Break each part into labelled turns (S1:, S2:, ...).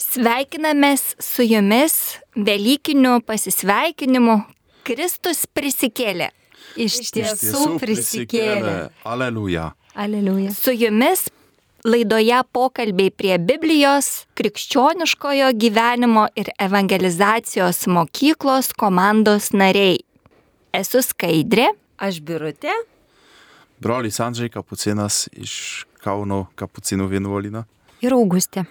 S1: Sveikinamės su jumis Velykiniu pasisveikinimu. Kristus prisikėlė.
S2: Iš tiesų prisikėlė.
S3: Aleluja.
S2: Aleliuja.
S1: Su jumis laidoje pokalbiai prie Biblijos, krikščioniškojo gyvenimo ir evangelizacijos mokyklos komandos nariai. Esu Skaidrė.
S2: Aš birutė.
S3: Brolis Andžiai Kapucinas iš Kauno Kapucinų vienuolino.
S2: Ir Augustė.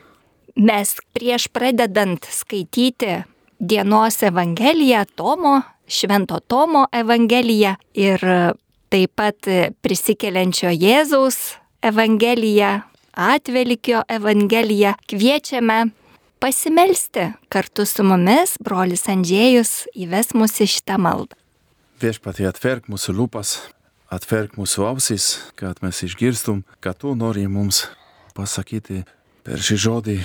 S1: Mes prieš pradedant skaityti dienos Evangeliją, Tomo, Švento Tomo Evangeliją ir taip pat prisikeliančio Jėzaus Evangeliją, Atvelikio Evangeliją, kviečiame pasimelsti kartu su mumis, brolis Andžėjus įves mus į šitą maldą.
S3: Viešpatie atverk mūsų lūpas, atverk mūsų ausis, kad mes išgirstum, kad tu nori mums pasakyti per šį žodį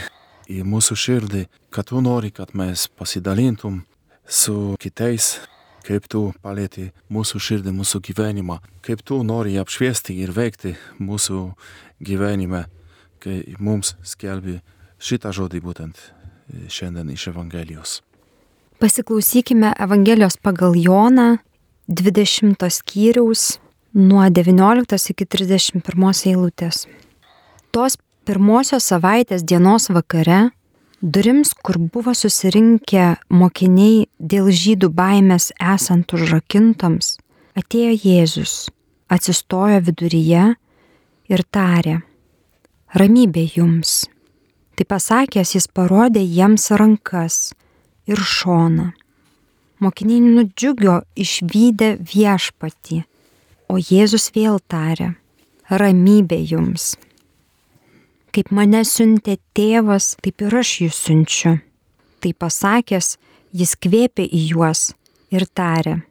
S3: į mūsų širdį, kad tu nori, kad mes pasidalintum su kitais, kaip tu palėti mūsų širdį, mūsų gyvenimą, kaip tu nori apšviesti ir veikti mūsų gyvenime, kai mums skelbi šitą žodį būtent šiandien iš Evangelijos.
S2: Pasiklausykime Evangelijos pagal Joną 20 skyriaus nuo 19 iki 31 eilutės. Tos pirmosios savaitės dienos vakare durims, kur buvo susirinkę mokiniai dėl žydų baimės esant užrakintoms, atėjo Jėzus, atsistojo viduryje ir tarė, ramybė jums. Tai pasakęs jis parodė jiems rankas ir šoną. Mokiniai nudžiugio išvykę viešpatį, o Jėzus vėl tarė, ramybė jums. Kaip mane siuntė tėvas, taip ir aš jūs siunčiu. Tai pasakęs, jis kvėpė į juos ir tarė,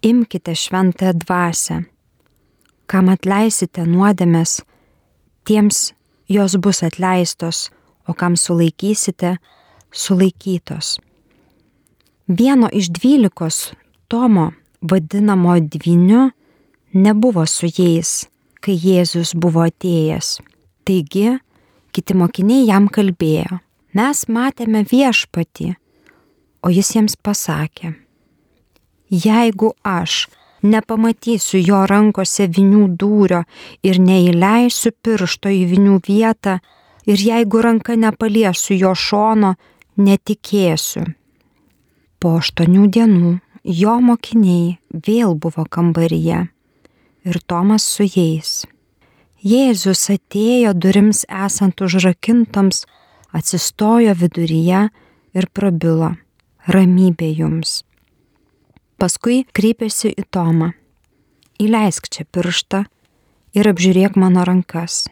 S2: imkite šventąją dvasę. Kam atleisite nuodėmės, tiems jos bus atleistos, o kam sulaikysite, sulaikytos. Vieno iš dvylikos Tomo, vadinamo dviniu, nebuvo su jais, kai Jėzus buvo atėjęs. Taigi, kiti mokiniai jam kalbėjo, mes matėme viešpatį, o jis jiems pasakė, jeigu aš nepamatysiu jo rankose vinių dūrio ir neįleisiu piršto į vinių vietą, ir jeigu ranka nepaliesiu jo šono, netikėsiu. Po aštuonių dienų jo mokiniai vėl buvo kambaryje ir Tomas su jais. Jėzus atėjo durims esant užrakintoms, atsistojo viduryje ir prabilo - ramybė jums. Paskui kreipėsi į Tomą. Įleisk čia pirštą ir apžiūrėk mano rankas.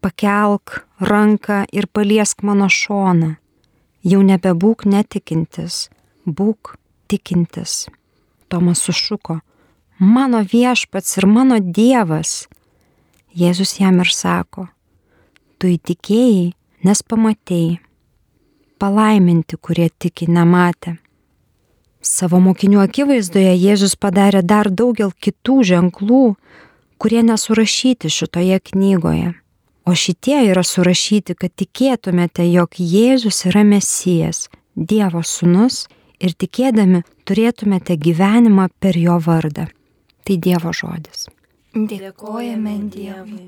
S2: Pakelk ranką ir paliesk mano šoną. Jau nebebūk netikintis, būk tikintis. Tomas sušuko, mano viešpats ir mano Dievas. Jėzus jam ir sako, tu įtikėjai, nes pamatėjai. Palaiminti, kurie tiki nematė. Savo mokinių akivaizdoje Jėzus padarė dar daugel kitų ženklų, kurie nesurašyti šitoje knygoje. O šitie yra surašyti, kad tikėtumėte, jog Jėzus yra Mesijas, Dievo sūnus ir tikėdami turėtumėte gyvenimą per jo vardą. Tai Dievo žodis.
S1: Dėkojame Dievui.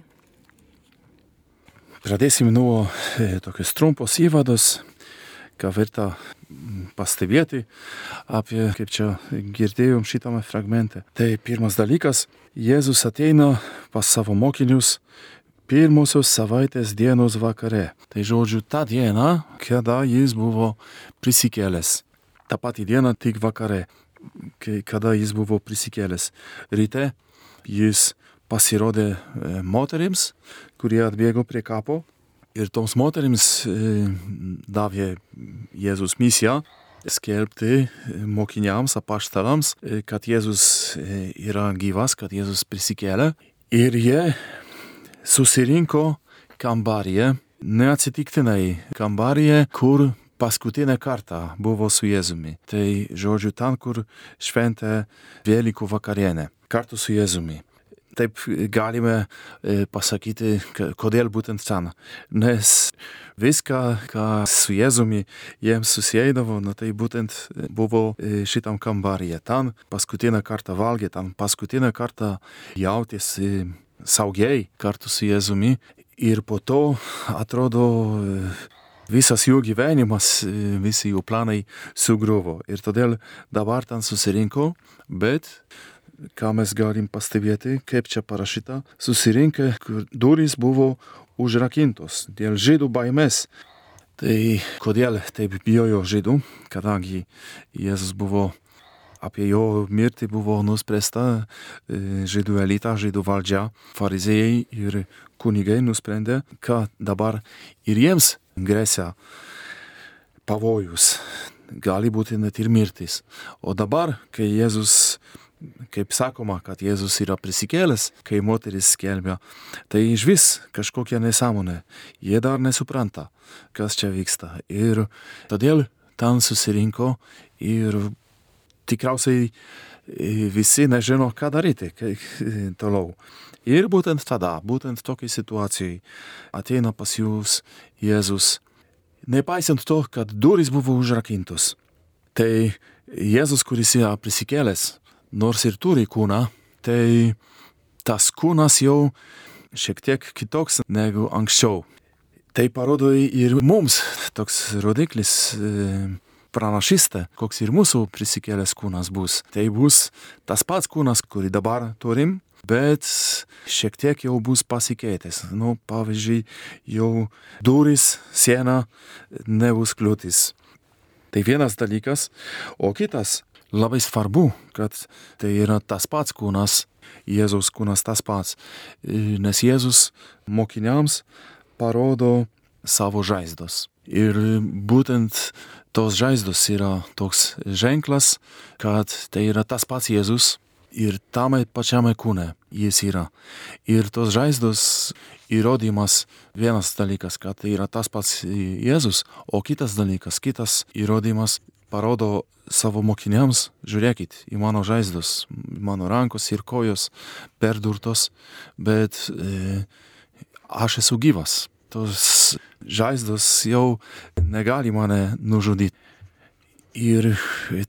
S3: Pradėsim nuo e, tokios trumpos įvados, ką verta pastebėti apie, kaip čia girdėjom šitame fragmente. Tai pirmas dalykas, Jėzus ateina pas savo mokinius pirmosios savaitės dienos vakare. Tai žodžiu, tą dieną, kada jis buvo prisikėlęs. Ta pati diena tik vakare, kai, kada jis buvo prisikėlęs. Ryte jis pasirodė moterims, kurie atbėgo prie kapo ir toms moterims davė Jėzus misiją skelbti mokiniams, apaštalams, kad Jėzus yra gyvas, kad Jėzus prisikėlė. Ir jie susirinko kambaryje, neatsitiktinai kambaryje, kur paskutinę kartą buvo su Jėzumi. Tai žodžiu ten, kur šventė Vėlykų vakarienę kartu su Jėzumi. taip galime e, pasakyti, kodėl būtent ten. Nes viską, ką su Jėzumi jiems susėdavo, na tai būtent buvo e, šitam kambaryje. Ten paskutinę kartą valgė, ten paskutinę kartą jautėsi saugiai kartu su Jėzumi. Ir po to atrodo visas jų gyvenimas, visi jų planai sugriuvo. Ir todėl dabar ten susirinko, bet ką mes galim pastebėti, kaip čia parašyta, susirinkę, kur durys buvo užrakintos dėl žydų baimės. Tai kodėl taip bijojo žydų, kadangi Jėzus buvo apie jo mirtį buvo nuspręsta žydų elita, žydų valdžia, farizėjai ir kunigai nusprendė, kad dabar ir jiems grėsia pavojus, gali būti net ir mirtis. O dabar, kai Jėzus kaip sakoma, kad Jėzus yra prisikėlęs, kai moteris skelbia, tai iš vis kažkokia nesąmonė. Jie dar nesupranta, kas čia vyksta. Ir todėl ten susirinko ir tikriausiai visi nežino, ką daryti toliau. Ir būtent tada, būtent tokiai situacijai ateina pas jūs Jėzus, nepaisant to, kad durys buvo užrakintos. Tai Jėzus, kuris yra prisikėlęs, nors ir turi kūną, tai tas kūnas jau šiek tiek kitoks negu anksčiau. Tai parodo ir mums toks rodiklis pranašystė, koks ir mūsų prisikėlęs kūnas bus. Tai bus tas pats kūnas, kurį dabar turim, bet šiek tiek jau bus pasikeitęs. Nu, pavyzdžiui, jau durys, siena nebus kliūtis. Tai vienas dalykas, o kitas labai svarbu, kad tai yra tas pats kūnas, Jėzaus kūnas tas pats, nes Jėzus mokiniams parodo savo žaizdos. Ir būtent tos žaizdos yra toks ženklas, kad tai yra tas pats Jėzus ir tame pačiame kūne jis yra. Ir tos žaizdos įrodymas vienas dalykas, kad tai yra tas pats Jėzus, o kitas dalykas, kitas įrodymas parodo savo mokiniams, žiūrėkit į mano žaizdos, mano rankos ir kojos perdurtos, bet e, aš esu gyvas. Tos žaizdos jau negali mane nužudyti. Ir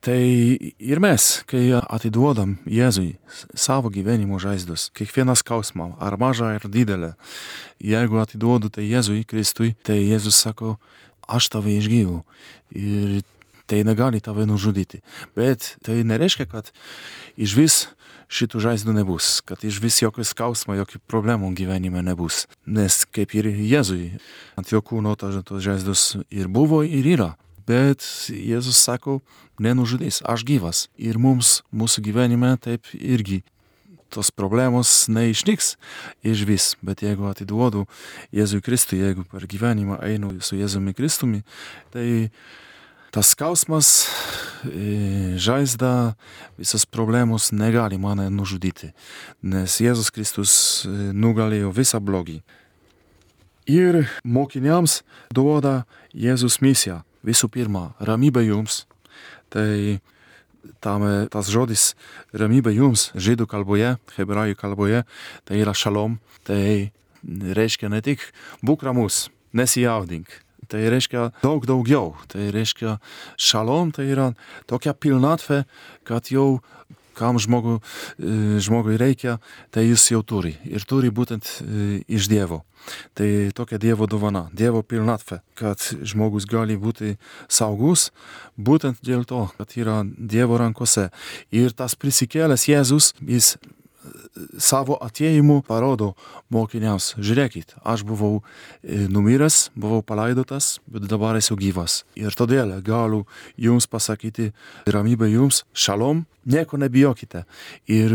S3: tai ir mes, kai atiduodam Jėzui savo gyvenimo žaizdos, kiekvieną skausmą, ar mažą, ar didelę, jeigu atiduodu tai Jėzui Kristui, tai Jėzus sako, aš tave išgyvau. Ir tai negali tave nužudyti. Bet tai nereiškia, kad iš vis šitų žaizdų nebus, kad iš vis jokio skausmo, jokių problemų gyvenime nebus. Nes kaip ir Jėzui, ant jo kūno tos žaizdos ir buvo, ir yra. Bet Jėzus sako, nenužudys, aš gyvas. Ir mums, mūsų gyvenime taip irgi tos problemos neišnyks iš vis, bet jeigu atiduodu Jėzui Kristui, jeigu per gyvenimą einu su Jėzumi Kristumi, tai tas skausmas, žaizda, visas problemos negali mane nužudyti, nes Jėzus Kristus nugalėjo visą blogį. Ir mokiniams duoda Jėzus misiją. Visų pirma, ramybė jums. Tai tam tas žodis ramybė jums žydų kalboje, hebrajų kalboje, tai yra šalom. Tai reiškia ne tik būk ramus, nesijaudink, Tai reiškia daug daugiau. Tai reiškia šalom, tai yra tokia pilnatvė, kad jau kam žmogu, žmogui reikia, tai jis jau turi. Ir turi būtent iš Dievo. Tai tokia Dievo dovana, Dievo pilnatvė, kad žmogus gali būti saugus būtent dėl to, kad yra Dievo rankose. Ir tas prisikėlęs Jėzus, jis savo atėjimu parodo mokiniams, žiūrėkit, aš buvau numiręs, buvau palaidotas, bet dabar esu gyvas. Ir todėl galiu jums pasakyti ramybę jums, šalom, nieko nebijokite. Ir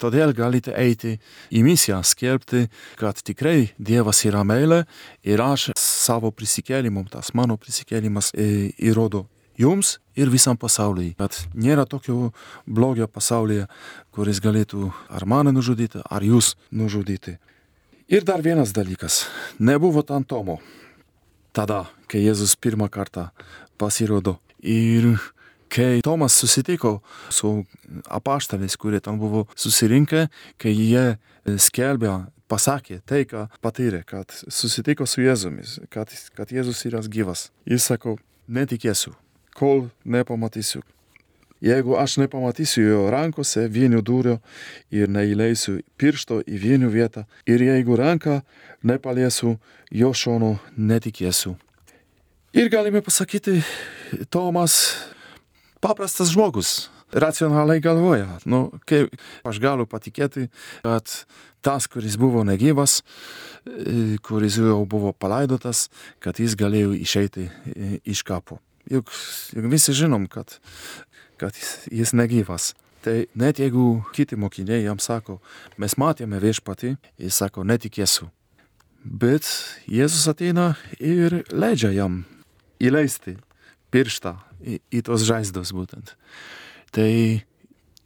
S3: todėl galite eiti į misiją, skelbti, kad tikrai Dievas yra meilė ir aš savo prisikėlimu, tas mano prisikėlimas įrodo jums ir visam pasauliui, kad nėra tokio blogio pasaulyje, kuris galėtų ar mane nužudyti, ar jūs nužudyti. Ir dar vienas dalykas. Nebuvo ten Tomo. Tada, kai Jėzus pirmą kartą pasirodo. Ir kai Tomas susitiko su apaštaliais, kurie ten buvo susirinkę, kai jie skelbė, pasakė tai, ką patyrė, kad susitiko su Jėzumis, kad, kad Jėzus yra gyvas. Jis sako, netikėsiu, kol nepamatysiu. Jeigu aš nepamatysiu jo rankose vienių dūrio ir neįleisiu piršto į vienių vietą, ir jeigu ranką nepaliesiu jo šono, netikėsiu. Ir galime pasakyti, Tomas paprastas žmogus, racionaliai galvoja, nu, kaip aš galiu patikėti, kad tas, kuris buvo negyvas, e, kuris jau buvo palaidotas, kad jis galėjo išeiti e, iš kapo. Juk, juk visi žinom, kad, kad jis, negyvas. Tai net jeigu kiti mokiniai jam sako, mes matėme viešpatį, jis sako, netikėsiu. Bet Jėzus ateina ir leidžia jam įleisti pirštą į, į tos žaizdos būtent. Tai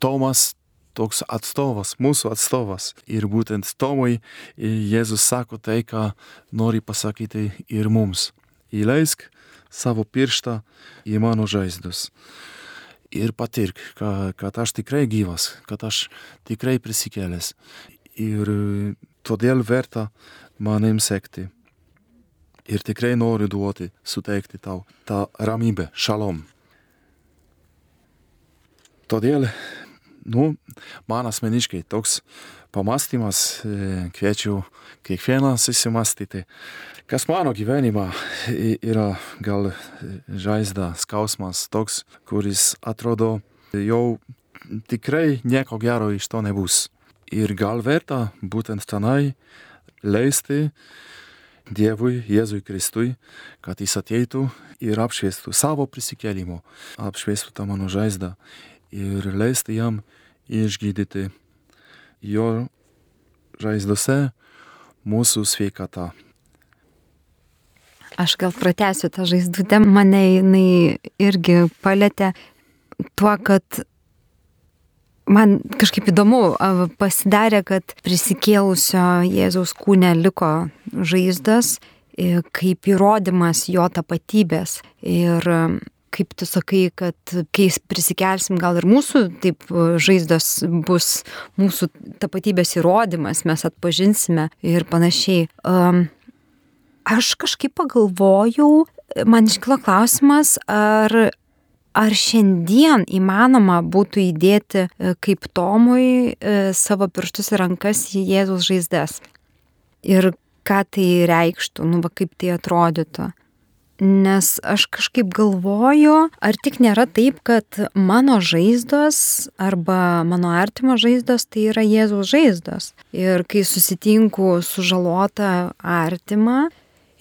S3: Tomas toks atstovas, mūsų atstovas. Ir būtent Tomui Jėzus sako tai, ką nori pasakyti ir mums. Įleisk savo pirštą į mano žaizdus. Ir patirk, kad aš tikrai gyvas, kad aš tikrai prisikėlęs. Ir todėl verta manim sekti ir tikrai noriu duoti, suteikti tau tą ramybę, šalom. Todėl, nu, man asmeniškai toks pamastymas, e, kviečiu kiekvieną susimastyti, kas mano gyvenimą yra gal žaizda, skausmas toks, kuris atrodo jau tikrai nieko gero iš to nebus. Ir gal verta būtent tenai leisti Dievui, Jėzui Kristui, kad jis ateitų ir apšviestų savo prisikėlimo, apšviestų tą mano žaizdą ir leisti jam išgydyti jo žaizdose mūsų sveikatą.
S2: Aš gal pratęsiu tą žaizdutę, mane jinai irgi palėtė tuo, kad man kažkaip įdomu pasidarė, kad prisikėlusio Jėzaus kūne liko žaizdas kaip įrodymas jo tapatybės. Ir kaip tu sakai, kad kai prisikelsim, gal ir mūsų taip žaizdos bus mūsų tapatybės įrodymas, mes atpažinsime ir panašiai. Aš kažkaip pagalvojau, man iškilo klausimas, ar Ar šiandien įmanoma būtų įdėti e, kaip Tomui e, savo pirštus ir rankas į Jėzus žaizdas? Ir ką tai reikštų, nu va kaip tai atrodytų? Nes aš kažkaip galvoju, ar tik nėra taip, kad mano žaizdos arba mano artimo žaizdos tai yra Jėzaus žaizdos. Ir kai susitinku su žalota artima,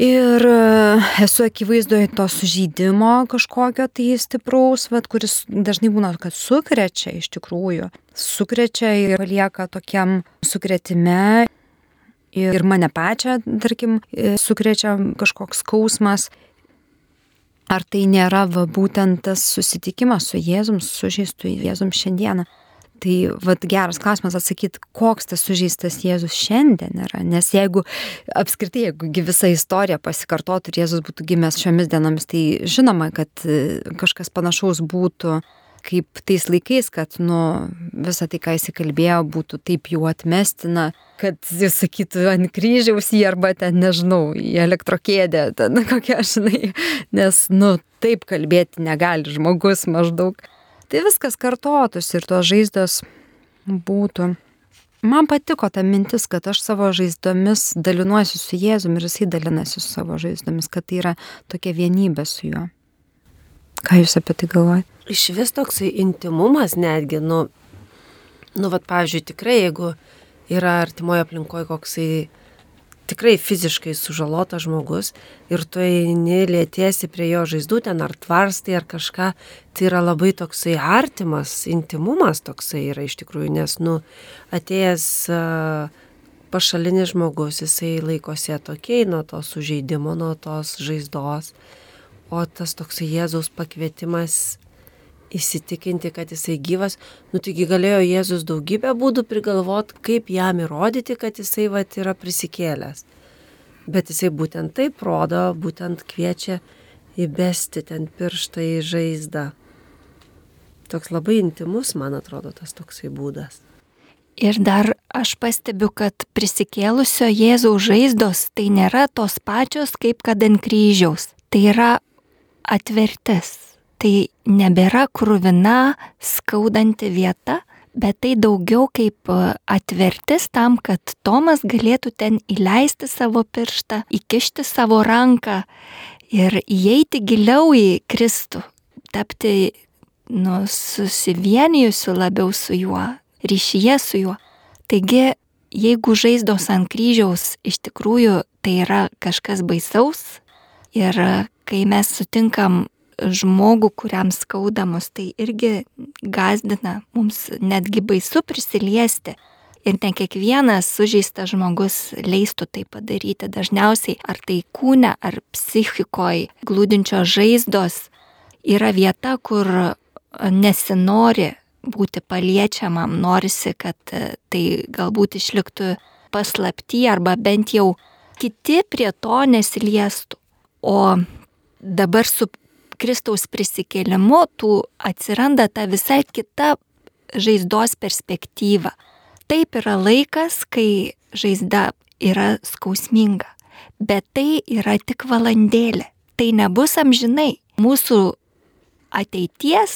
S2: Ir e, esu akivaizdoje to sužydimo kažkokio tai stipraus, vat, kuris dažnai būna, kad sukrečia iš tikrųjų. Sukrečia ir palieka tokiam sukretime. Ir mane pačią, tarkim, e, sukrečia kažkoks skausmas. Ar tai nėra va, būtent tas susitikimas su Jėzum, sužįstu Jėzum šiandieną? Tai vad geras klausimas atsakyti, koks tas sužeistas Jėzus šiandien yra. Nes jeigu apskritai, jeigu visa istorija pasikartotų ir Jėzus būtų gimęs šiomis dienomis, tai žinoma, kad e, kažkas panašaus būtų kaip tais laikais, kad nu, visą tai, ką jis įkalbėjo, būtų taip jau atmestina, kad jis sakytų ant kryžiaus jį arba ten, nežinau, į elektrokėdę, ten kokia, žinai, nes, nu, taip kalbėti negali žmogus maždaug tai viskas kartotųsi ir tos žaizdos būtų. Man patiko ta mintis, kad aš savo žaizdomis dalinuosi su Jėzumi ir jisai dalinasi su savo žaizdomis, kad tai yra tokia vienybė su juo. Ką jūs apie tai galvojate?
S4: Iš vis toksai intimumas netgi, nu, nu, vad, pavyzdžiui, tikrai, jeigu yra artimoje aplinkoje koksai tikrai fiziškai sužalotas žmogus ir tu eini lėtiesi prie jo žaizdų ten ar tvarstai ar kažką, tai yra labai toksai artimas, intimumas toksai yra iš tikrųjų, nes, nu, atėjęs pašalinis žmogus, jisai laikosi atokiai nuo to sužeidimo, nuo tos žaizdos, o tas toksai Jėzaus pakvietimas įsitikinti, kad jisai gyvas, nu taigi galėjo Jėzus daugybę būdų prigalvot, kaip jam įrodyti, kad jisai vat yra prisikėlęs. Bet jisai būtent taip rodo, būtent kviečia įbesti ten pirštą į žaizdą. toks labai intimus, man atrodo, tas toksai būdas.
S1: Ir dar aš pastebiu, kad prisikėlusio Jėzaus žaizdos tai nėra tos pačios kaip kad ant kryžiaus. Tai yra atvertis. Tai nebėra krūvina, skaudanti vieta, bet tai daugiau kaip atvertis tam, kad Tomas galėtų ten įleisti savo pirštą, įkišti savo ranką ir įeiti giliau į Kristų, tapti nu, susivienijusiu labiau su juo, ryšyje su juo. Taigi, jeigu žaizdos ant kryžiaus iš tikrųjų tai yra kažkas baisaus ir kai mes sutinkam žmogų, kuriam skaudamus, tai irgi gazdina, mums netgi baisu prisiliesti. Ir ne kiekvienas sužeistas žmogus leistų tai padaryti. Dažniausiai ar tai kūne, ar psichikoje glūdinčios žaizdos yra vieta, kur nesinori būti paliečiamam, norisi, kad e, tai galbūt išliktų paslapti arba bent jau kiti prie to nesiliestų. O dabar su Kristaus prisikėlimu tų atsiranda ta visai kita žaizdos perspektyva. Taip yra laikas, kai žaizda yra skausminga, bet tai yra tik valandėlė. Tai nebus amžinai. Mūsų ateities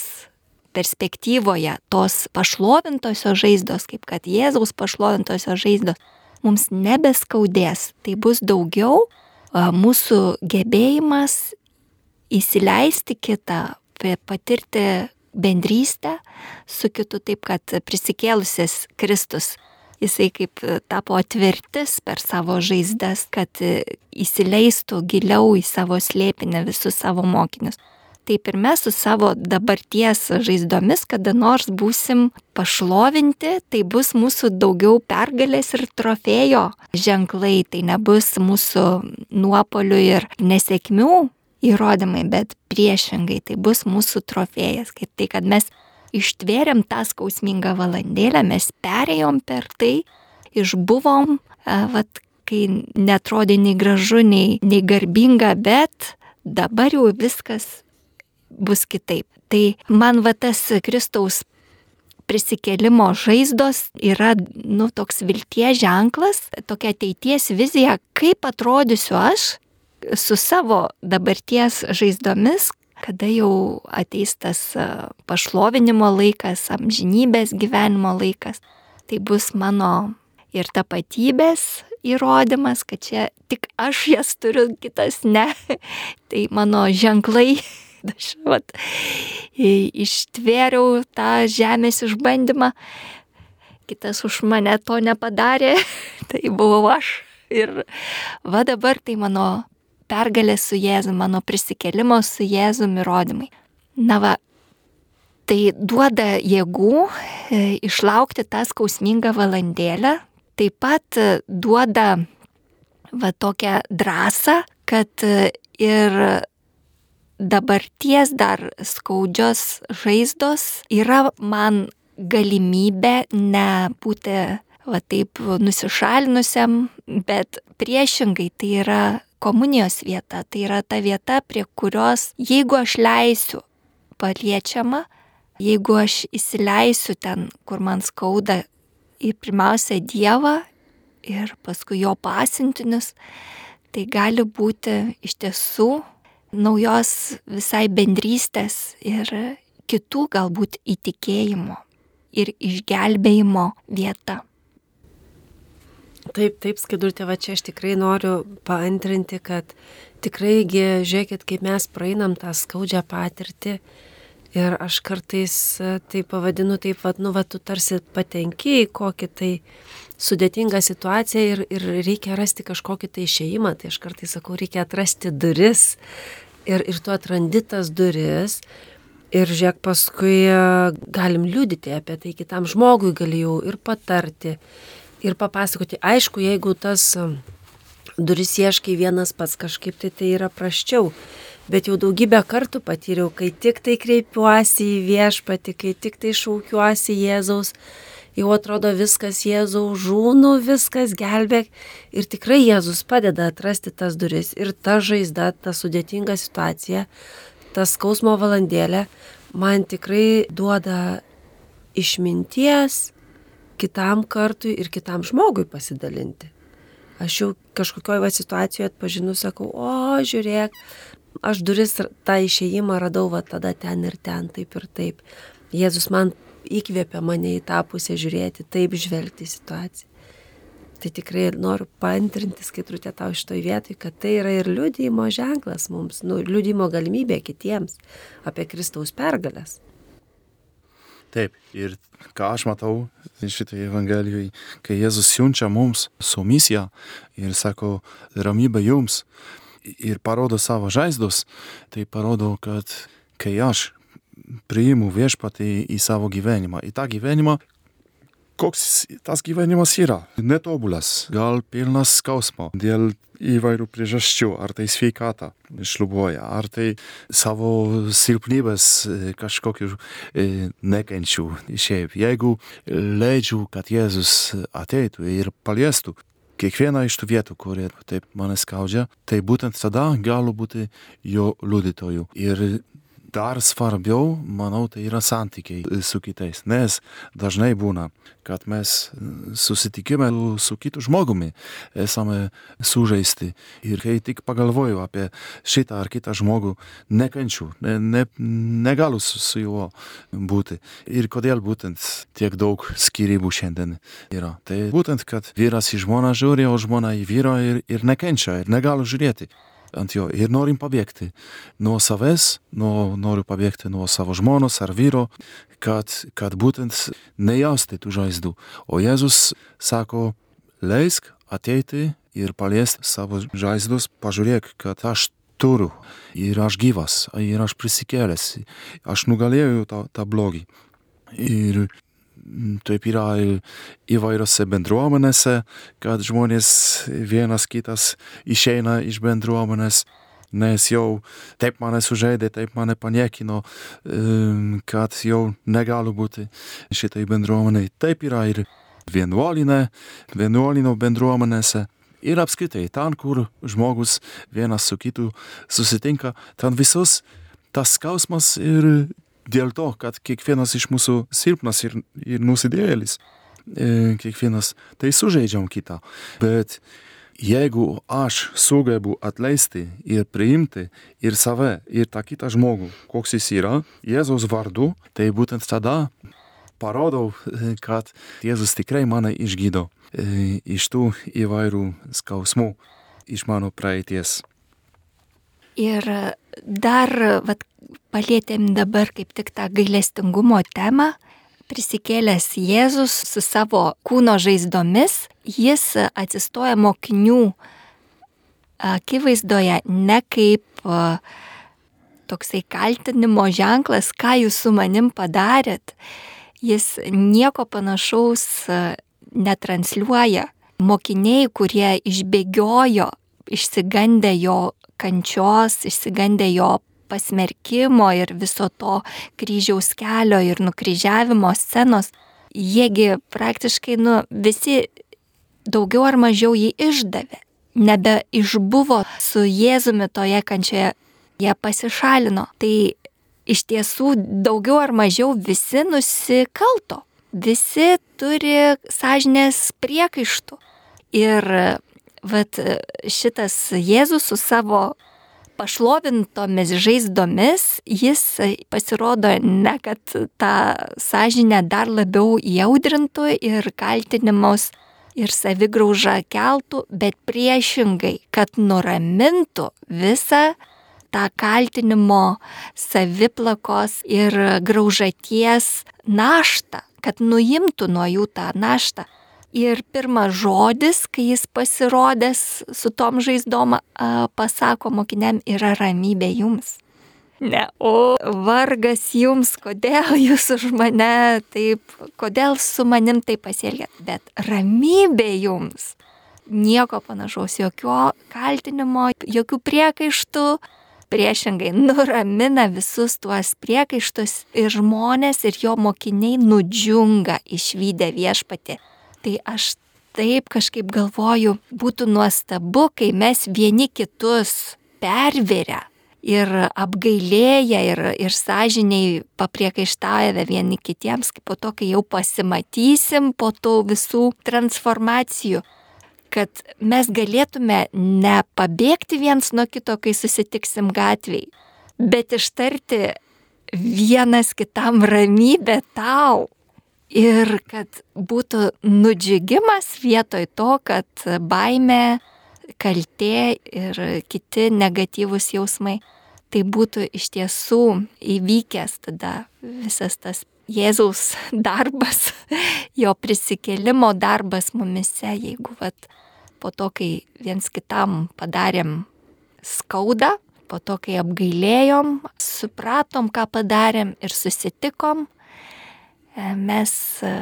S1: perspektyvoje tos pašlovintosios žaizdos, kaip kad Jėzaus pašlovintosios žaizdos, mums nebeskaudės. Tai bus daugiau mūsų gebėjimas įsileisti kitą, patirti bendrystę su kitu taip, kad prisikėlusis Kristus, jisai kaip tapo atvertis per savo žaizdas, kad įsileistų giliau į savo slėpinę visus savo mokinius. Taip ir mes su savo dabarties žaizdomis kada nors būsim pašlovinti, tai bus mūsų daugiau pergalės ir trofėjo ženklai, tai nebus mūsų nuopolių ir nesėkmių įrodymai, bet priešingai tai bus mūsų trofėjas, kaip tai, kad mes ištvėrėm tą skausmingą valandėlę, mes perėjom per tai, išbuvom, vat, kai netrodė nei gražu, nei, nei garbinga, bet dabar jau viskas bus kitaip. Tai man va tas Kristaus prisikėlimo žaizdos yra, nu, toks vilties ženklas, tokia ateities vizija, kaip atrodysiu aš su savo dabarties žaizdomis, kada jau ateis tas pašlovinimo laikas, amžinybės gyvenimo laikas. Tai bus mano ir tapatybės įrodymas, kad čia tik aš jas turiu, kitas ne. Tai mano ženklai aš vat, ištvėriau tą žemės išbandymą, kitas už mane to nepadarė, tai buvau aš. Ir va dabar tai mano pergalė su Jėzu, mano prisikelimo su Jėzu įrodymai. Na va, tai duoda jėgų e, išlaukti tą skausmingą valandėlę, taip pat e, duoda va tokią drąsą, kad e, ir dabarties dar skaudžios žaizdos yra man galimybė nebūti va taip nusišalinusiam, bet priešingai tai yra komunijos vieta, tai yra ta vieta, prie kurios, jeigu aš leisiu paliečiama, jeigu aš įsileisiu ten, kur man skauda, į pirmiausia Dievą ir paskui jo pasintinius, tai gali būti iš tiesų naujos visai bendrystės ir kitų galbūt įtikėjimo ir išgelbėjimo vieta.
S4: Taip, taip, skaidurtė, va čia aš tikrai noriu paantrinti, kad tikrai, žiūrėkit, kaip mes praeinam tą skaudžią patirtį ir aš kartais tai pavadinu taip, va, nu, va, tu tarsi patenki į kokį tai sudėtingą situaciją ir, ir reikia rasti kažkokį tai išėjimą, tai aš kartais sakau, reikia atrasti duris, ir, ir tu atrandi tas duris. Ir žiūrėk, paskui e, galim liudyti apie tai kitam žmogui, gali jau ir patarti, ir papasakoti. Aišku, jeigu tas e, duris ieškai vienas pats kažkaip, tai tai yra praščiau. Bet jau daugybę kartų patyriau, kai tik tai kreipiuosi į viešpatį, kai tik tai šaukiuosi Jėzaus, jau atrodo viskas Jėzau žūnu, viskas gelbėk. Ir tikrai Jėzus padeda atrasti tas duris ir ta žaizda, ta sudėtinga situacija ta skausmo valandėlė man tikrai duoda išminties kitam kartui ir kitam žmogui pasidalinti. Aš jau kažkokioje va situacijoje atpažinu, sakau, o žiūrėk, aš duris tą išėjimą radau va tada ten ir ten, taip ir taip. Jėzus man įkvėpia mane į tą pusę žiūrėti, taip žvelgti situaciją. Tai tikrai noriu pantrinti skaitrutę tau iš toj vietoj, kad tai yra ir liudymo ženklas mums, nu, liudymo galimybė kitiems apie Kristaus pergalės.
S3: Taip, ir ką aš matau šitoje Evangelijoje, kai Jėzus siunčia mums su misija ir sako, ramybė jums ir parodo savo žaizdus, tai parodo, kad kai aš priimu viešpatį į savo gyvenimą, į tą gyvenimą, koks tas gyvenimas yra. Netobulas, gal pilnas skausmo dėl įvairių priežasčių, ar tai sveikata šlubuoja, ar tai savo silpnybės kažkokių nekenčių. Šiaip, jeigu leidžiu, kad Jėzus ateitų ir paliestų kiekvieną iš tų vietų, kurie taip mane skaudžia, tai būtent tada galiu būti jo liudytoju. Ir dar svarbiau, manau, tai yra santykiai su kitais. Nes dažnai būna, kad mes susitikime su kitu žmogumi esame sužeisti. Ir kai tik pagalvoju apie šitą ar kitą žmogų, nekančiu, ne, ne, negaliu su, su juo būti. Ir kodėl būtent tiek daug skirybų šiandien yra. Tai būtent, kad vyras į žmoną žiūri, o žmona į vyrą ir, ir nekenčia, ir negali žiūrėti ant jo ir norim pabėgti nuo savęs, nuo, noriu pabėgti nuo savo žmonos ar vyro, kad, kad būtent nejausti tų žaizdų. O Jėzus sako, leisk ateiti ir paliesti savo žaizdus, pažiūrėk, kad aš turiu ir aš gyvas, ir aš prisikėlęs, aš nugalėjau tą, tą blogį. Ir taip yra įvairiose bendruomenėse, kad žmonės vienas kitas išeina iš bendruomenės, nes jau taip mane sužeidė, taip mane paniekino, kad jau negaliu būti šitai bendruomeniai. Taip yra ir vienuolinė, vienuolino bendruomenėse. Ir apskritai, ten, kur žmogus vienas su kitu susitinka, ten visus tas skausmas ir dėl to, kad kiekvienas iš mūsų silpnas ir, ir nusidėjėlis, e, kiekvienas tai sužeidžiam kitą. Bet jeigu aš sugebu atleisti ir priimti ir save, ir tą kitą žmogų, koks jis yra, Jėzaus vardu, tai būtent tada parodau, kad Jėzus tikrai mane išgydo e, iš tų įvairių skausmų, iš mano praeities.
S1: Ir dar, vat, palėtėm dabar kaip tik tą gailestingumo temą. Prisikėlęs Jėzus su savo kūno žaizdomis, jis atsistoja mokinių akivaizdoje ne kaip toksai kaltinimo ženklas, ką jūs su manim padarėt. Jis nieko panašaus netransliuoja. Mokiniai, kurie išbėgiojo, išsigandę jo kančios, išsigandę jo pasmerkimo ir viso to kryžiaus kelio ir nukryžiavimo scenos, jiegi praktiškai, nu, visi daugiau ar mažiau jį išdavė. Nebe išbuvo su Jėzumi toje kančioje, jie pasišalino. Tai iš tiesų daugiau ar mažiau visi nusikalto. Visi turi sąžinės priekaištų. Ir vat šitas Jėzus su savo pašlovintomis žaizdomis jis pasirodo ne, kad tą sąžinę dar labiau jaudrintų ir kaltinimus ir savigraužą keltų, bet priešingai, kad nuramintų visą tą kaltinimo, saviplakos ir graužaties naštą, kad nuimtų nuo jų tą naštą. Ir pirmas žodis, kai jis pasirodęs su tom žaizdom, pasako mokiniam, yra ramybė jums. Ne, o vargas jums, kodėl jūs už mane taip, kodėl su manim taip pasielgėt, bet ramybė jums. Nieko panašaus, jokio kaltinimo, jokių priekaištų, priešingai nuramina visus tuos priekaištus ir žmonės ir jo mokiniai nudžiunga išvykę viešpatį tai aš taip kažkaip galvoju, būtų nuostabu, kai mes vieni kitus perveria ir apgailėję, ir, ir sąžiniai papriekaištavę vieni kitiems, po to, kai jau pasimatysim po tų visų transformacijų, kad mes galėtume nepabėgti viens nuo kito, kai susitiksim gatviai, bet ištarti vienas kitam ramybę tau. Ir kad būtų nudžiugimas vietoj to, kad baime, kaltė ir kiti negatyvūs jausmai, tai būtų iš tiesų įvykęs tada visas tas Jėzaus darbas, jo prisikėlimo darbas mumise, jeigu vat, po to, kai viens kitam padarėm skaudą, po to, kai apgailėjom, supratom, ką padarėm ir susitikom, mes e,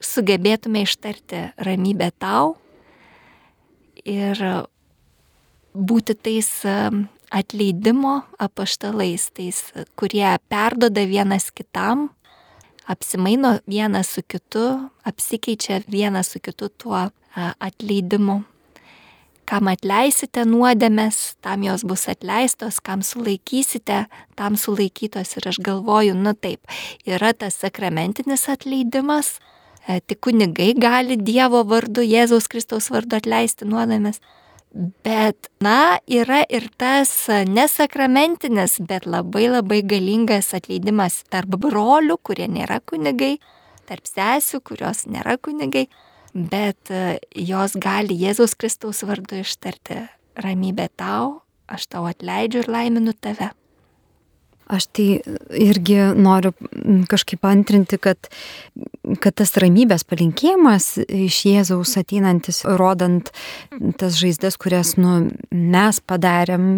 S1: sugebėtume ištarti ramybę tau ir būti tais e, atleidimo apaštalais, tais, kurie perdoda vienas kitam, apsimaino vienas su kitu, apsikeičia vienas su kitu tuo atleidimu kam atleisite nuodėmės, tam jos bus atleistos, kam sulaikysite, tam sulaikytos. Ir aš galvoju, nu taip, yra tas sakramentinis atleidimas, e, tik kunigai gali Dievo vardu, Jėzaus Kristaus vardu atleisti nuodėmės. Bet, na, yra ir tas nesakramentinis, bet labai labai galingas atleidimas tarp brolių, kurie nėra kunigai, tarp sesių, kurios nėra kunigai bet e, jos gali Jėzaus Kristaus vardu ištarti ramybę tau, aš tau atleidžiu ir laiminu tave.
S2: Aš tai irgi noriu kažkaip antrinti, kad, kad tas ramybės palinkėjimas iš Jėzaus ateinantis, rodant tas žaizdas, kurias nu, mes padarėm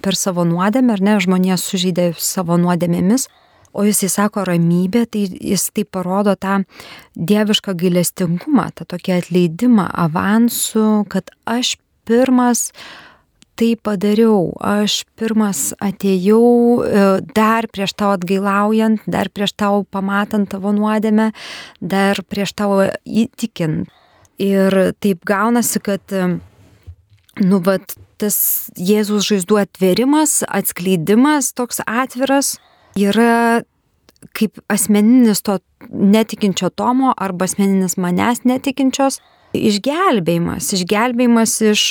S2: per savo nuodėmę, ar ne, žmonės sužydė savo nuodėmėmis, O jisai sako ramybė, tai jis tai parodo tą dievišką gailestingumą, tą tokį atleidimą avansų, kad aš pirmas tai padariau, aš pirmas atėjau e, dar prieš tau atgailaujant, dar prieš tau pamatant tavo nuodėmę, dar prieš tau įtikint. Ir taip gaunasi, kad, e, nu, vat, tas Jėzus žaizdų atverimas, atskleidimas toks atviras, yra kaip asmeninis to netikinčio Tomo arba asmeninis manęs netikinčios išgelbėjimas, išgelbėjimas iš,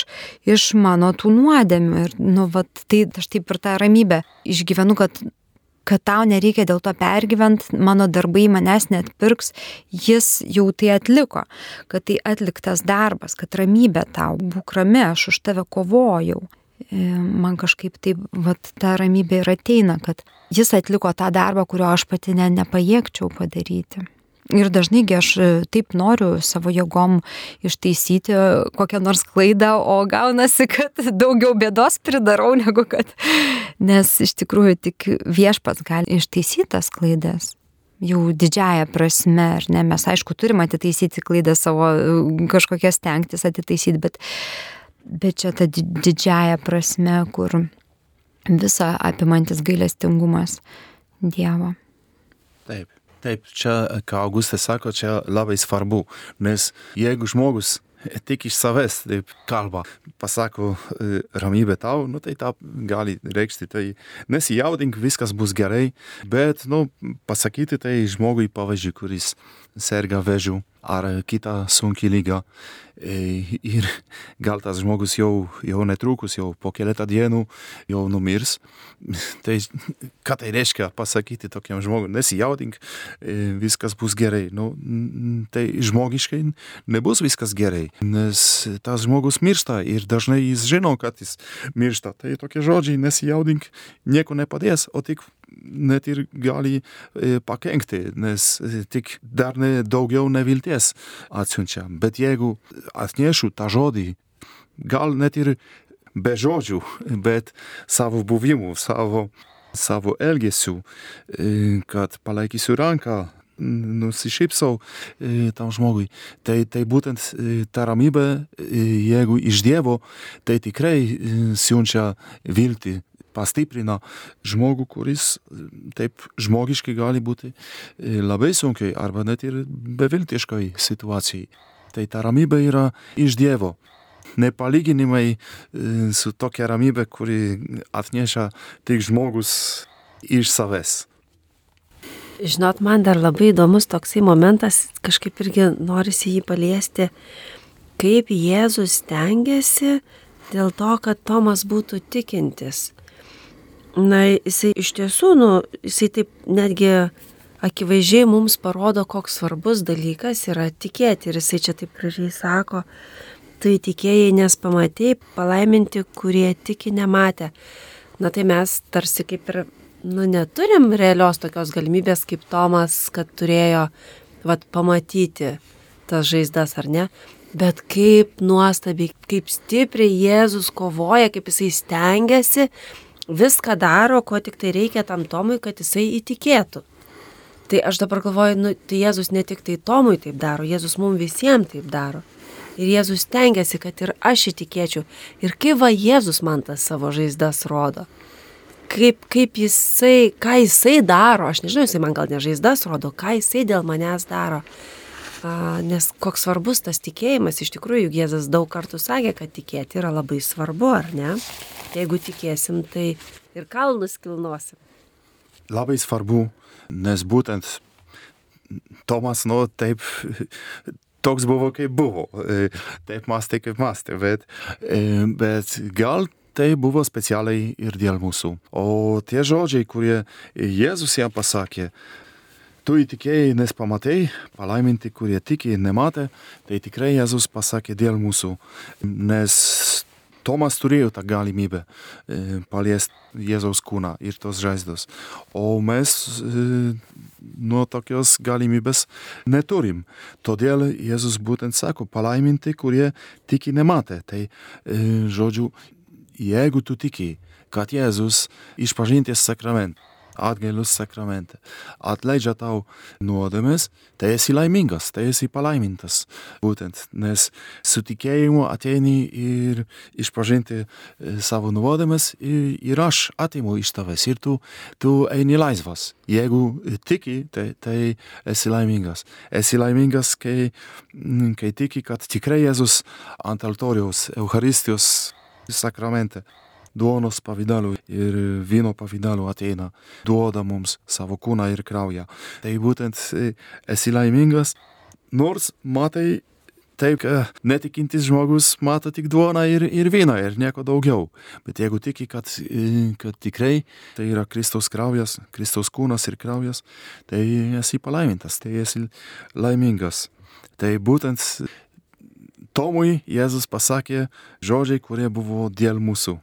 S2: iš mano tų nuodėmių. Ir, nu, vat, tai aš taip ir tą ramybę išgyvenu, kad, kad tau nereikia dėl to pergyvent, mano darbai manęs net pirks, jis jau tai atliko, kad tai atliktas darbas, kad ramybė tau, būk rami, aš už tave kovojau. E, man kažkaip taip, vat, ta ramybė ir ateina, kad jis atliko tą darbą, kurio aš pati ne, nepajėgčiau padaryti. Ir dažnaigi aš e, taip noriu savo jėgom ištaisyti kokią nors klaidą, o gaunasi, kad daugiau bėdos pridarau negu kad. Nes iš tikrųjų tik viešpats gali ištaisyti tas klaidas. Jau didžiaja prasme, ar ne, mes aišku turim atitaisyti klaidą savo kažkokias tenktis atitaisyti, bet bet čia ta didžiaja prasme, kur visa apimantis gailestingumas Dievo.
S3: Taip, taip, čia, ką Augustas sako, čia labai svarbu, nes jeigu žmogus tik iš savęs taip kalba, pasako e, ramybė tau, nu tai tą gali reikšti, tai nesijaudink, viskas bus gerai, bet, nu, pasakyti tai žmogui, pavyzdžiui, kuris serga vėžiu ar kitą sunkią lygą, ir gal tas žmogus jau, jau netrukus, jau po keletą dienų jau numirs. Tai ką tai reiškia pasakyti tokiam žmogui, nesijaudink, viskas bus gerai. Nu, tai žmogiškai nebus viskas gerai, nes tas žmogus miršta ir dažnai jis žino, kad jis miršta. Tai tokie žodžiai nesijaudink, nieko nepadės, o tik net ir gali pakenkti, nes tik dar ne, daugiau nevilties atsiunčia. Bet jeigu atnešu tą žodį, gal net ir be žodžių, bet savo buvimu, savo, savo elgesiu, kad palaikysiu ranką, nusišypsau tam žmogui. Tai, tai būtent ta ramybė, jeigu iš Dievo, tai tikrai siunčia viltį pastiprina žmogų, kuris taip žmogiškai gali būti labai sunkiai arba net ir beviltiškai situacijai. Tai ta ramybė yra iš Dievo. nepalyginimai e, su tokia ramybė, kuri atneša tik žmogus iš savęs.
S4: Žinot, man dar labai įdomus toksai momentas, kažkaip irgi norisi jį paliesti, kaip Jėzus tengiasi dėl to, kad Tomas būtų tikintis. Na, jisai iš tiesų, nu, jisai taip netgi akivaizdžiai mums parodo, koks svarbus dalykas yra tikėti. Ir jisai čia taip gražiai sako, tai tikėjai, nes pamatėjai, palaiminti, kurie tiki nematė. Na tai mes tarsi kaip ir, nu, neturim realios tokios galimybės kaip Tomas, kad turėjo, vad, pamatyti tas žaizdas ar ne. Bet kaip nuostabiai, kaip stipriai Jėzus kovoja, kaip jisai stengiasi, viską daro, ko tik tai reikia tam Tomui, kad jisai įtikėtų. Tai aš dabar galvoju, nu, tai Jėzus ne tik tai Tomui taip daro, Jėzus mums visiems taip daro. Ir Jėzus tengiasi, kad ir aš įtikėčiau. Ir kaip va Jėzus man tas savo žaizdas rodo. Kaip, kaip jisai, ką jisai daro, aš nežinau, jisai man gal ne žaizdas rodo, ką jisai dėl manęs daro. Nes koks svarbus tas tikėjimas, iš tikrųjų, Jėzas daug kartų sakė, kad tikėti yra labai svarbu, ar ne? Jeigu tikėsim, tai ir kalnus kilnosim.
S3: Labai svarbu, nes būtent Tomas, nu, taip, toks buvo, kaip buvo. Taip mąstė, kaip mąstė, bet, bet gal tai buvo specialiai ir dėl mūsų. O tie žodžiai, kurie Jėzus jam pasakė, tu įtikėjai, nes pamatei, palaiminti, kurie tiki ir nematė, tai tikrai Jėzus pasakė dėl mūsų, nes Tomas turėjo tą galimybę e, paliesti Jėzaus kūną ir tos žaizdos, o mes e, nuo tokios galimybės neturim. Todėl Jėzus būtent sako, palaiminti, kurie tiki nematė. Tai, e, žodžiu, jeigu tu tiki, kad Jėzus išpažinties sakramentas atgailus sakramente. Atleidžia tau nuodėmes, tai esi laimingas, tai esi palaimintas. Būtent, nes su tikėjimu ateini ir išpažinti savo nuodėmes ir, ir aš atimu iš tavęs ir tu, tu eini laisvas. Jeigu tiki, tai, tai esi laimingas. Esi laimingas, kai, kai tiki, kad tikrai Jėzus ant altoriaus, Eucharistijos sakramente duonos pavydalu ir vyno pavydalu ateina, duoda mums savo kūną ir kraują. Tai būtent esi laimingas, nors matai taip, netikintis žmogus mato tik duoną ir, ir vyną ir nieko daugiau. Bet jeigu tiki, kad, kad tikrai tai yra Kristaus kraujas, Kristaus kūnas ir kraujas, tai esi palaimintas, tai esi laimingas. Tai būtent Tomui Jėzus pasakė žodžiai, kurie buvo dėl mūsų.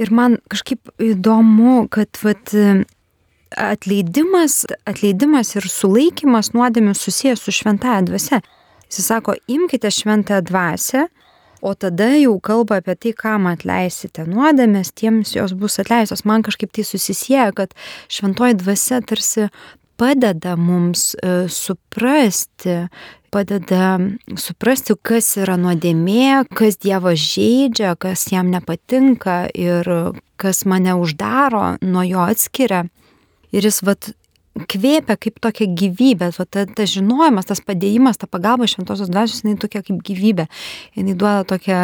S2: Ir man kažkaip įdomu, kad vat, atleidimas, atleidimas ir sulaikimas nuodėmių susijęs su šventąją dvasia. Jis sako, imkite šventąją dvasę, o tada jau kalba apie tai, kam atleisite nuodėmės, tiems jos bus atleistos. Man kažkaip tai susisieja, kad šventoji dvasia tarsi padeda mums e, suprasti padeda suprasti, kas yra nuodėmė, kas Dievo žaidžia, kas jam nepatinka ir kas mane uždaro, nuo jo atskiria. Ir jis vat kvėpia kaip tokia gyvybė, va, ta, ta žinojimas, tas padėjimas, ta pagalba šventosios dvasios, jinai tokia kaip gyvybė. Jinai duoda tokią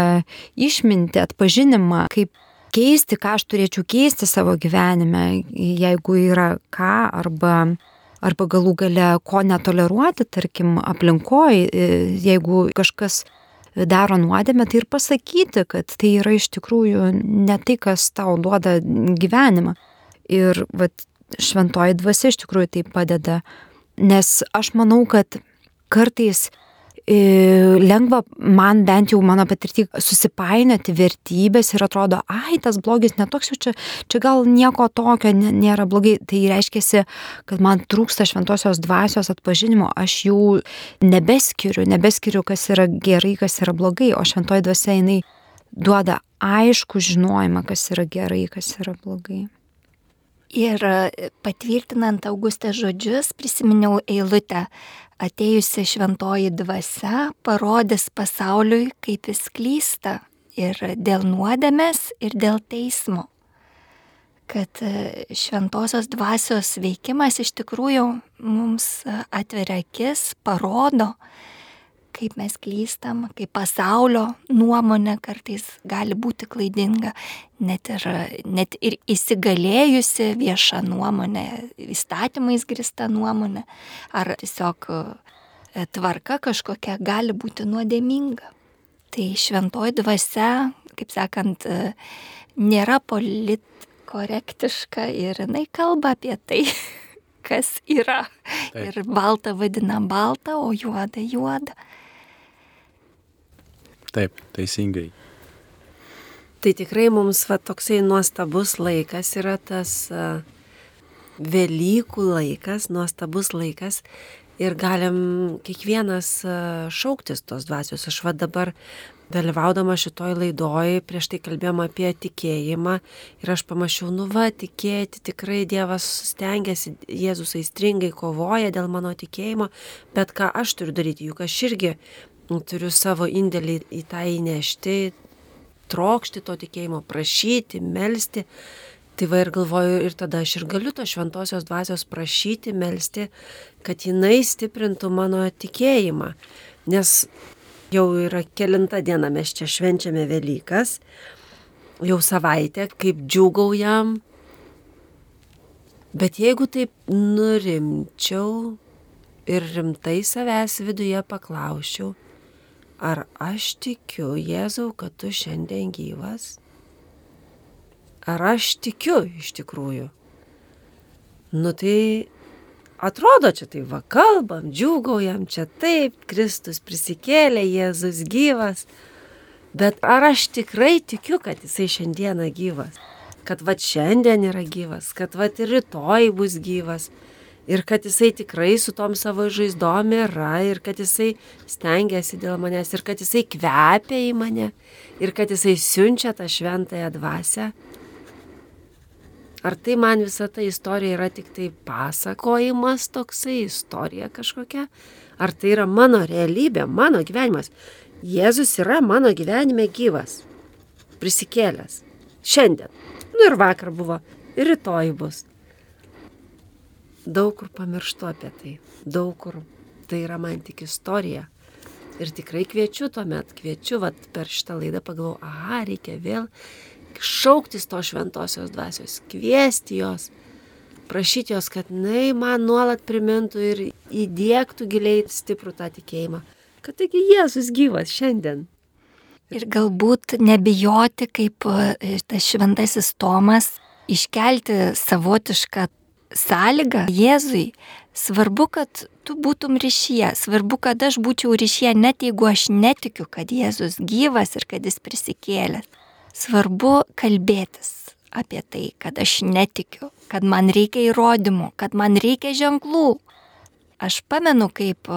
S2: išmintį, atpažinimą, kaip keisti, ką aš turėčiau keisti savo gyvenime, jeigu yra ką, arba arba galų gale ko netoleruoti, tarkim, aplinkoje, jeigu kažkas daro nuodėmę, tai ir pasakyti, kad tai yra iš tikrųjų ne tai, kas tau duoda gyvenimą. Ir vat, šventoji dvasia iš tikrųjų tai padeda, nes aš manau, kad kartais lengva man bent jau mano patirtį susipainioti vertybės ir atrodo, ai, tas blogis netoks jau čia, čia gal nieko tokio nėra blogai. Tai reiškia, kad man trūksta šventosios dvasios atpažinimo, aš jų nebeskiriu, nebeskiriu, kas yra gerai, kas yra blogai, o šventoji dvasia jinai duoda aišku žinojimą, kas yra gerai, kas yra blogai.
S1: Ir patvirtinant Augustės žodžius, prisiminiau eilutę, atėjusi šventoji dvasia parodys pasauliui, kaip jis klysta ir dėl nuodėmės, ir dėl teismo. Kad e, šventosios dvasios veikimas iš tikrųjų mums atveria akis, parodo, kaip mes klystam, kaip pasaulio nuomonė kartais gali būti klaidinga, net ir, net ir įsigalėjusi vieša nuomonė, įstatymais grista nuomonė, ar tiesiog e, tvarka kažkokia gali būti nuodėminga. Tai šventoji dvasia, kaip sakant, e, nėra politkorektiška ir jinai kalba apie tai, kas yra. Taip. Ir baltą vadina baltą, o juodą juodą.
S3: Taip, teisingai.
S4: Tai tikrai mums va, toksai nuostabus laikas yra tas Velykų laikas, nuostabus laikas ir galim kiekvienas šauktis tos dvasios. Aš va dabar dalyvaudama šitoj laidoj, prieš tai kalbėjom apie tikėjimą ir aš pamačiau, nu va, tikėti tikrai Dievas stengiasi, Jėzus aistringai kovoja dėl mano tikėjimo, bet ką aš turiu daryti, juk aš irgi turiu savo indėlį į tą įnešti, trokšti to tikėjimo, prašyti, melstį. Tai va ir galvoju, ir tada aš ir galiu to šventosios dvasios prašyti, melstį, kad jinai stiprintų mano tikėjimą. Nes Jau yra kelinta diena mes čia švenčiame Velykas, jau savaitę, kaip džiugaujam. Bet jeigu taip nurimčiau ir rimtai savęs viduje paklausčiau, ar aš tikiu Jėzau, kad tu šiandien gyvas? Ar aš tikiu iš tikrųjų? Nu tai atrodo čia tai va kalbam, džiugaujam, čia taip, Kristus prisikėlė, Jėzus gyvas. Bet ar aš tikrai tikiu, kad jisai šiandieną gyvas? Kad va šiandien yra gyvas, kad va ir rytoj bus gyvas. Ir kad jisai tikrai su tom savo žaizdom yra, ir kad jisai stengiasi dėl manęs, ir kad jisai kvepia į mane, ir kad jisai siunčia tą šventąją dvasę. Ar tai man visa ta istorija yra tik tai pasakojimas toksai, istorija kažkokia? Ar tai yra mano realybė, mano gyvenimas? Jėzus yra mano gyvenime gyvas, prisikėlęs. Šiandien. Nu ir vakar buvo, ir rytoj bus. Daug kur pamirštu apie tai. Daug kur tai yra man tik istorija. Ir tikrai kviečiu tuomet, kviečiu, vat, per šitą laidą pagalvoju, aha, reikia vėl šauktis to šventosios dvasios, kviesti jos, prašyti jos, kad jinai man nuolat primintų ir įdėktų giliai stiprų tą tikėjimą, kad taigi Jėzus gyvas šiandien.
S1: Ir galbūt nebijoti, kaip e, tas šventasis Tomas, iškelti savotišką sąlygą Jėzui. Svarbu, kad tu būtum ryšyje, svarbu, kad aš būčiau ryšyje, net jeigu aš netikiu, kad Jėzus gyvas ir kad jis prisikėlęs svarbu kalbėtis apie tai, kad aš netikiu, kad man reikia įrodymų, kad man reikia ženklų. Aš pamenu, kaip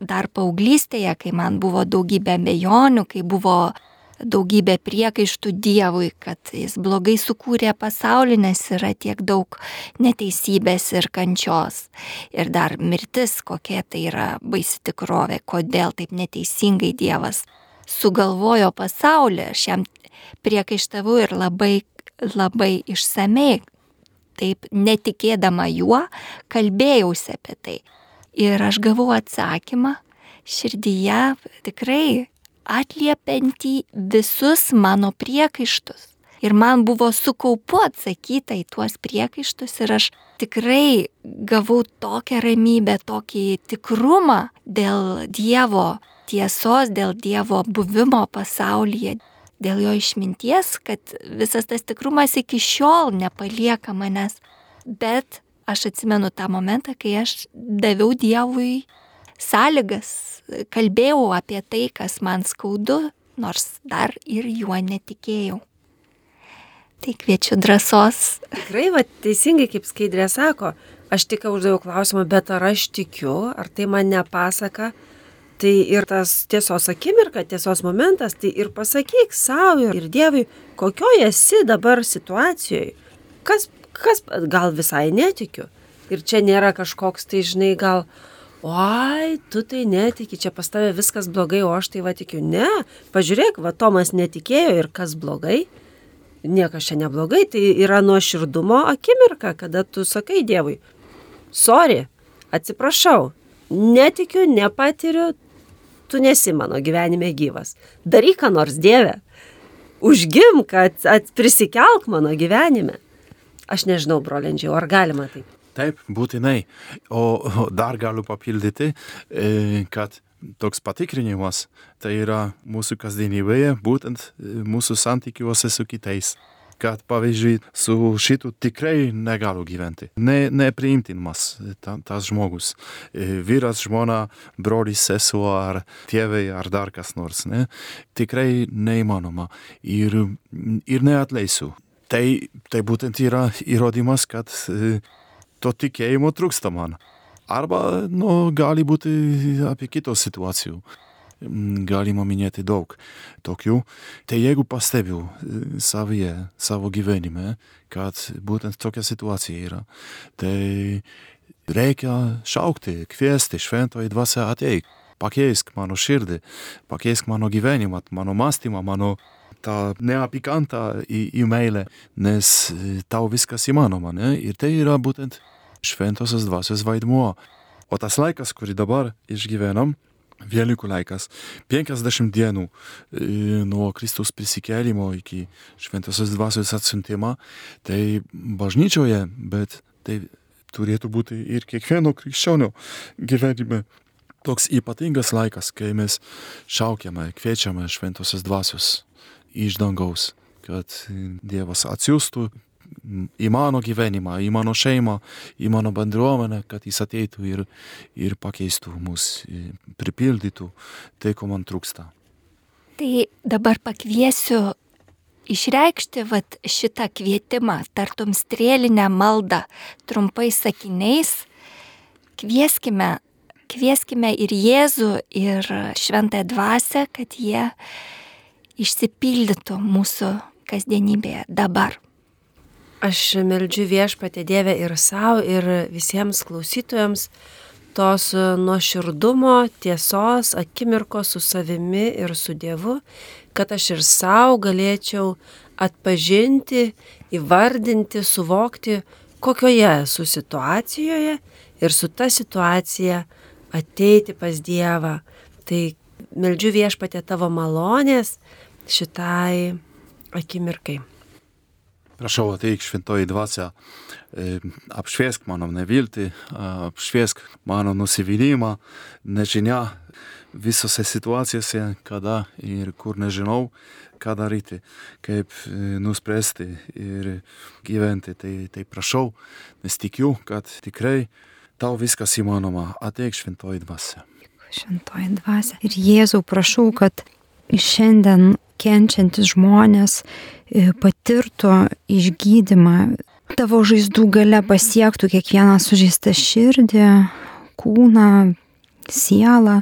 S1: dar paauglystėje, kai man buvo daugybė bejonių, kai buvo daugybė priekaištų Dievui, kad jis blogai sukūrė pasaulį, nes yra tiek daug neteisybės ir kančios. Ir dar mirtis, kokia tai yra baisi tikrovė, kodėl taip neteisingai Dievas sugalvojo pasaulį. Aš jam priekaištavau ir labai, labai išsamei, taip netikėdama juo, kalbėjausi apie tai. Ir aš gavau atsakymą širdyje tikrai atliepiantį visus mano priekaištus. Ir man buvo su kaupu atsakyta į tuos priekaištus ir aš tikrai gavau tokią ramybę, tokį tikrumą dėl Dievo tiesos, dėl Dievo buvimo pasaulyje, dėl jo išminties, kad visas tas tikrumas iki šiol nepalieka manęs. Bet aš atsimenu tą momentą, kai aš daviau Dievui sąlygas, kalbėjau apie tai, kas man skaudu, nors dar ir juo netikėjau. Tai kviečiu drąsos.
S4: Tikrai, va, teisingai kaip skaidrė sako, aš tik uždaviau klausimą, bet ar aš tikiu, ar tai man nepasaka, Tai ir tas tiesos akimirka, tiesos momentas, tai ir pasakyk savo ir Dievui, kokioje esi dabar situacijoje. Kas, kas, gal visai netikiu. Ir čia nėra kažkoks, tai žinai, gal, oi, tu tai netiki, čia pas tave viskas blogai, o aš tai va tikiu. Ne, pažiūrėk, va Tomas netikėjo ir kas blogai. Niekas čia neblogai, tai yra nuoširdumo akimirka, kada tu sakai Dievui, sorry, atsiprašau, netikiu, nepatiriu, tu nesi mano gyvenime gyvas. Daryk ką nors Dieve. Užgim, kad prisikelk mano gyvenime. Aš nežinau, brolendžiau, ar galima taip.
S3: Taip, būtinai. O dar galiu papildyti, e, kad toks patikrinimas tai yra mūsų kasdienybėje, būtent e, mūsų santykiuose su kitais. Kad pavyzdžiui, su šitu tikrai negaliu gyventi. Ne, nepriimtinamas ta, tas žmogus. E, vyras, žmona, brolis, sesuo ar tėvai ar dar kas nors. Ne? Tikrai neįmanoma. Ir, ir neatleisiu. Tai, tai būtent yra įrodymas, kad to tikėjimo trūksta man. Arba nu, gali būti apie kitos situacijų. Galima minėti daug tokių. Tai jeigu pastebiu savyje, savo gyvenime, kad būtent tokia situacija yra, tai reikia šaukti, kviesti šventoji dvasia ateik, pakeisk mano širdį, pakeisk mano gyvenimą, mano mąstymą, mano tą neapykantą į, į meilę, nes tau viskas įmanoma, ne? Ir tai yra būtent šventosios dvasios vaidmuo. O tas laikas, kurį dabar išgyvenam, Velykų laikas, 50 dienų nuo Kristaus prisikėlimo iki šventosios dvasios atsiuntimo, tai bažnyčioje, bet tai turėtų būti ir kiekvieno krikščionio gyvenime toks ypatingas laikas, kai mes šaukiame, kviečiame šventosios dvasios iš dangaus, kad Dievas atsiųstų į mano gyvenimą, į mano šeimą, į mano bendruomenę, kad jis ateitų ir, ir pakeistų mus, pripildytų tai, ko man trūksta.
S1: Tai dabar pakviesiu išreikšti vat, šitą kvietimą, tartum strėlinę maldą, trumpais sakiniais. Kvieskime, kvieskime ir Jėzų, ir Šventąją Dvasę, kad jie išsipildytų mūsų kasdienybėje dabar.
S4: Aš meldžiu viešpatė Dievę ir savo, ir visiems klausytojams tos nuoširdumo, tiesos, akimirkos su savimi ir su Dievu, kad aš ir savo galėčiau atpažinti, įvardinti, suvokti, kokioje esu situacijoje ir su ta situacija ateiti pas Dievą. Tai meldžiu viešpatė tavo malonės šitai akimirkai.
S3: Prašau, ateik šventoji dvasia, apšviesk mano neviltį, apšviesk mano nusivylimą, nežinia visose situacijose, kada ir kur nežinau, ką daryti, kaip nuspręsti ir gyventi. Tai, tai prašau, nes tikiu, kad tikrai tau viskas įmanoma. Ateik šventoji dvasia.
S2: Šventoji dvasia. Ir Jėzau, prašau, kad šiandien kenčiantis žmonės patirtų išgydymą, tavo žaizdų gale pasiektų kiekvieną sužeistą širdį, kūną, sielą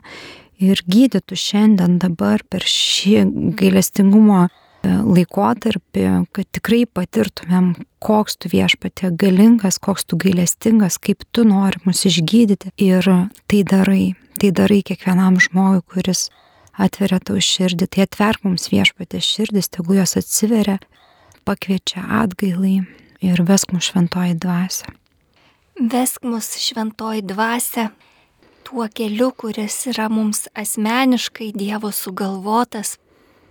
S2: ir gydytų šiandien dabar per šį gailestingumo laikotarpį, kad tikrai patirtumėm, koks tu viešpatė galingas, koks tu gailestingas, kaip tu nori mus išgydyti. Ir tai darai, tai darai kiekvienam žmogui, kuris atveria tau širdį, tai atverk mums viešpatė širdis, tegu jos atsiveria, pakviečia atgailai ir vesk mus šventoji dvasia.
S1: Vesk mus šventoji dvasia tuo keliu, kuris yra mums asmeniškai Dievo sugalvotas,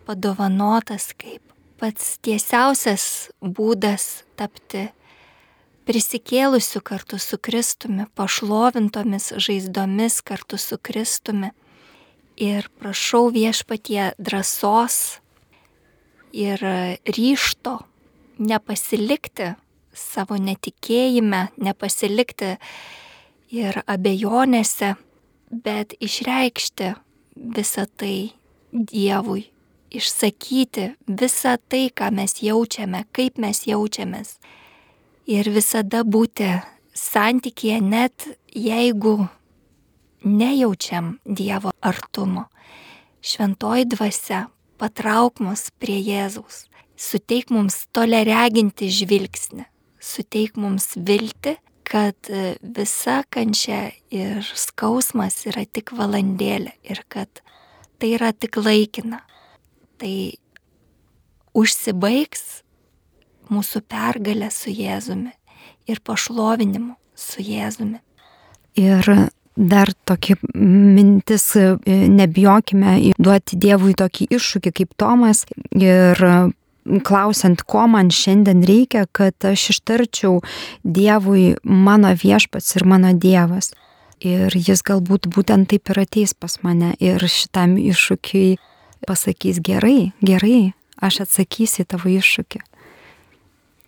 S1: padovanotas kaip pats tiesiausias būdas tapti prisikėlusiu kartu su Kristumi, pašlovintomis žaizdomis kartu su Kristumi ir prašau viešpatie drąsos ir ryšto nepasilikti savo netikėjime, nepasilikti ir abejonėse, bet išreikšti visą tai Dievui, išsakyti visą tai, ką mes jaučiame, kaip mes jaučiamės. Ir visada būti santykėje, net jeigu nejaučiam Dievo artumo. Šventoji dvasia patrauk mus prie Jėzaus, suteik mums tolereginti žvilgsnį, suteik mums vilti, kad visa kančia ir skausmas yra tik valandėlė ir kad tai yra tik laikina. Tai užsibaigs mūsų pergalė su Jėzumi ir pašlovinimu su Jėzumi.
S2: Ir dar tokia mintis, nebijokime duoti Dievui tokį iššūkį kaip Tomas ir klausiant, ko man šiandien reikia, kad aš ištarčiau Dievui mano viešpats ir mano Dievas. Ir jis galbūt būtent taip ir ateis pas mane ir šitam iššūkiui pasakys gerai, gerai, aš atsakysiu į tavo iššūkį.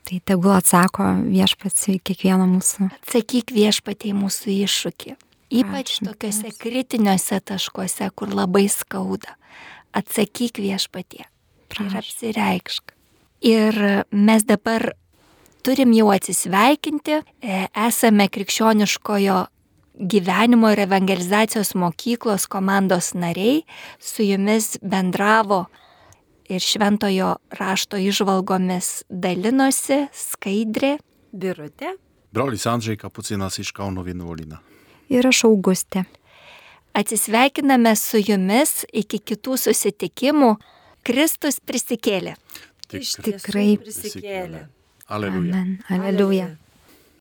S2: Tai tegul atsako viešpats į kiekvieną mūsų.
S1: Atsakyk viešpatie į mūsų iššūkį. Ypač Ačiū, tokiuose kritiniuose taškuose, kur labai skauda. Atsakyk viešpatie. Ir apsireikšk. Ir mes dabar turim jau atsisveikinti. E, esame krikščioniškojo gyvenimo ir evangelizacijos mokyklos komandos nariai. Su jumis bendravo ir šventojo rašto išvalgomis dalinosi skaidrė.
S4: Birutė.
S3: Brolis Andžiai Kapucinas iš Kauno vienuolina.
S2: Ir aš Augustė.
S1: Atsisveikiname su jumis iki kitų susitikimų. Kristus prisikėlė.
S3: Tik,
S2: Tikrai
S4: prisikėlė.
S3: Aleluja.
S2: Amen. Aleluja.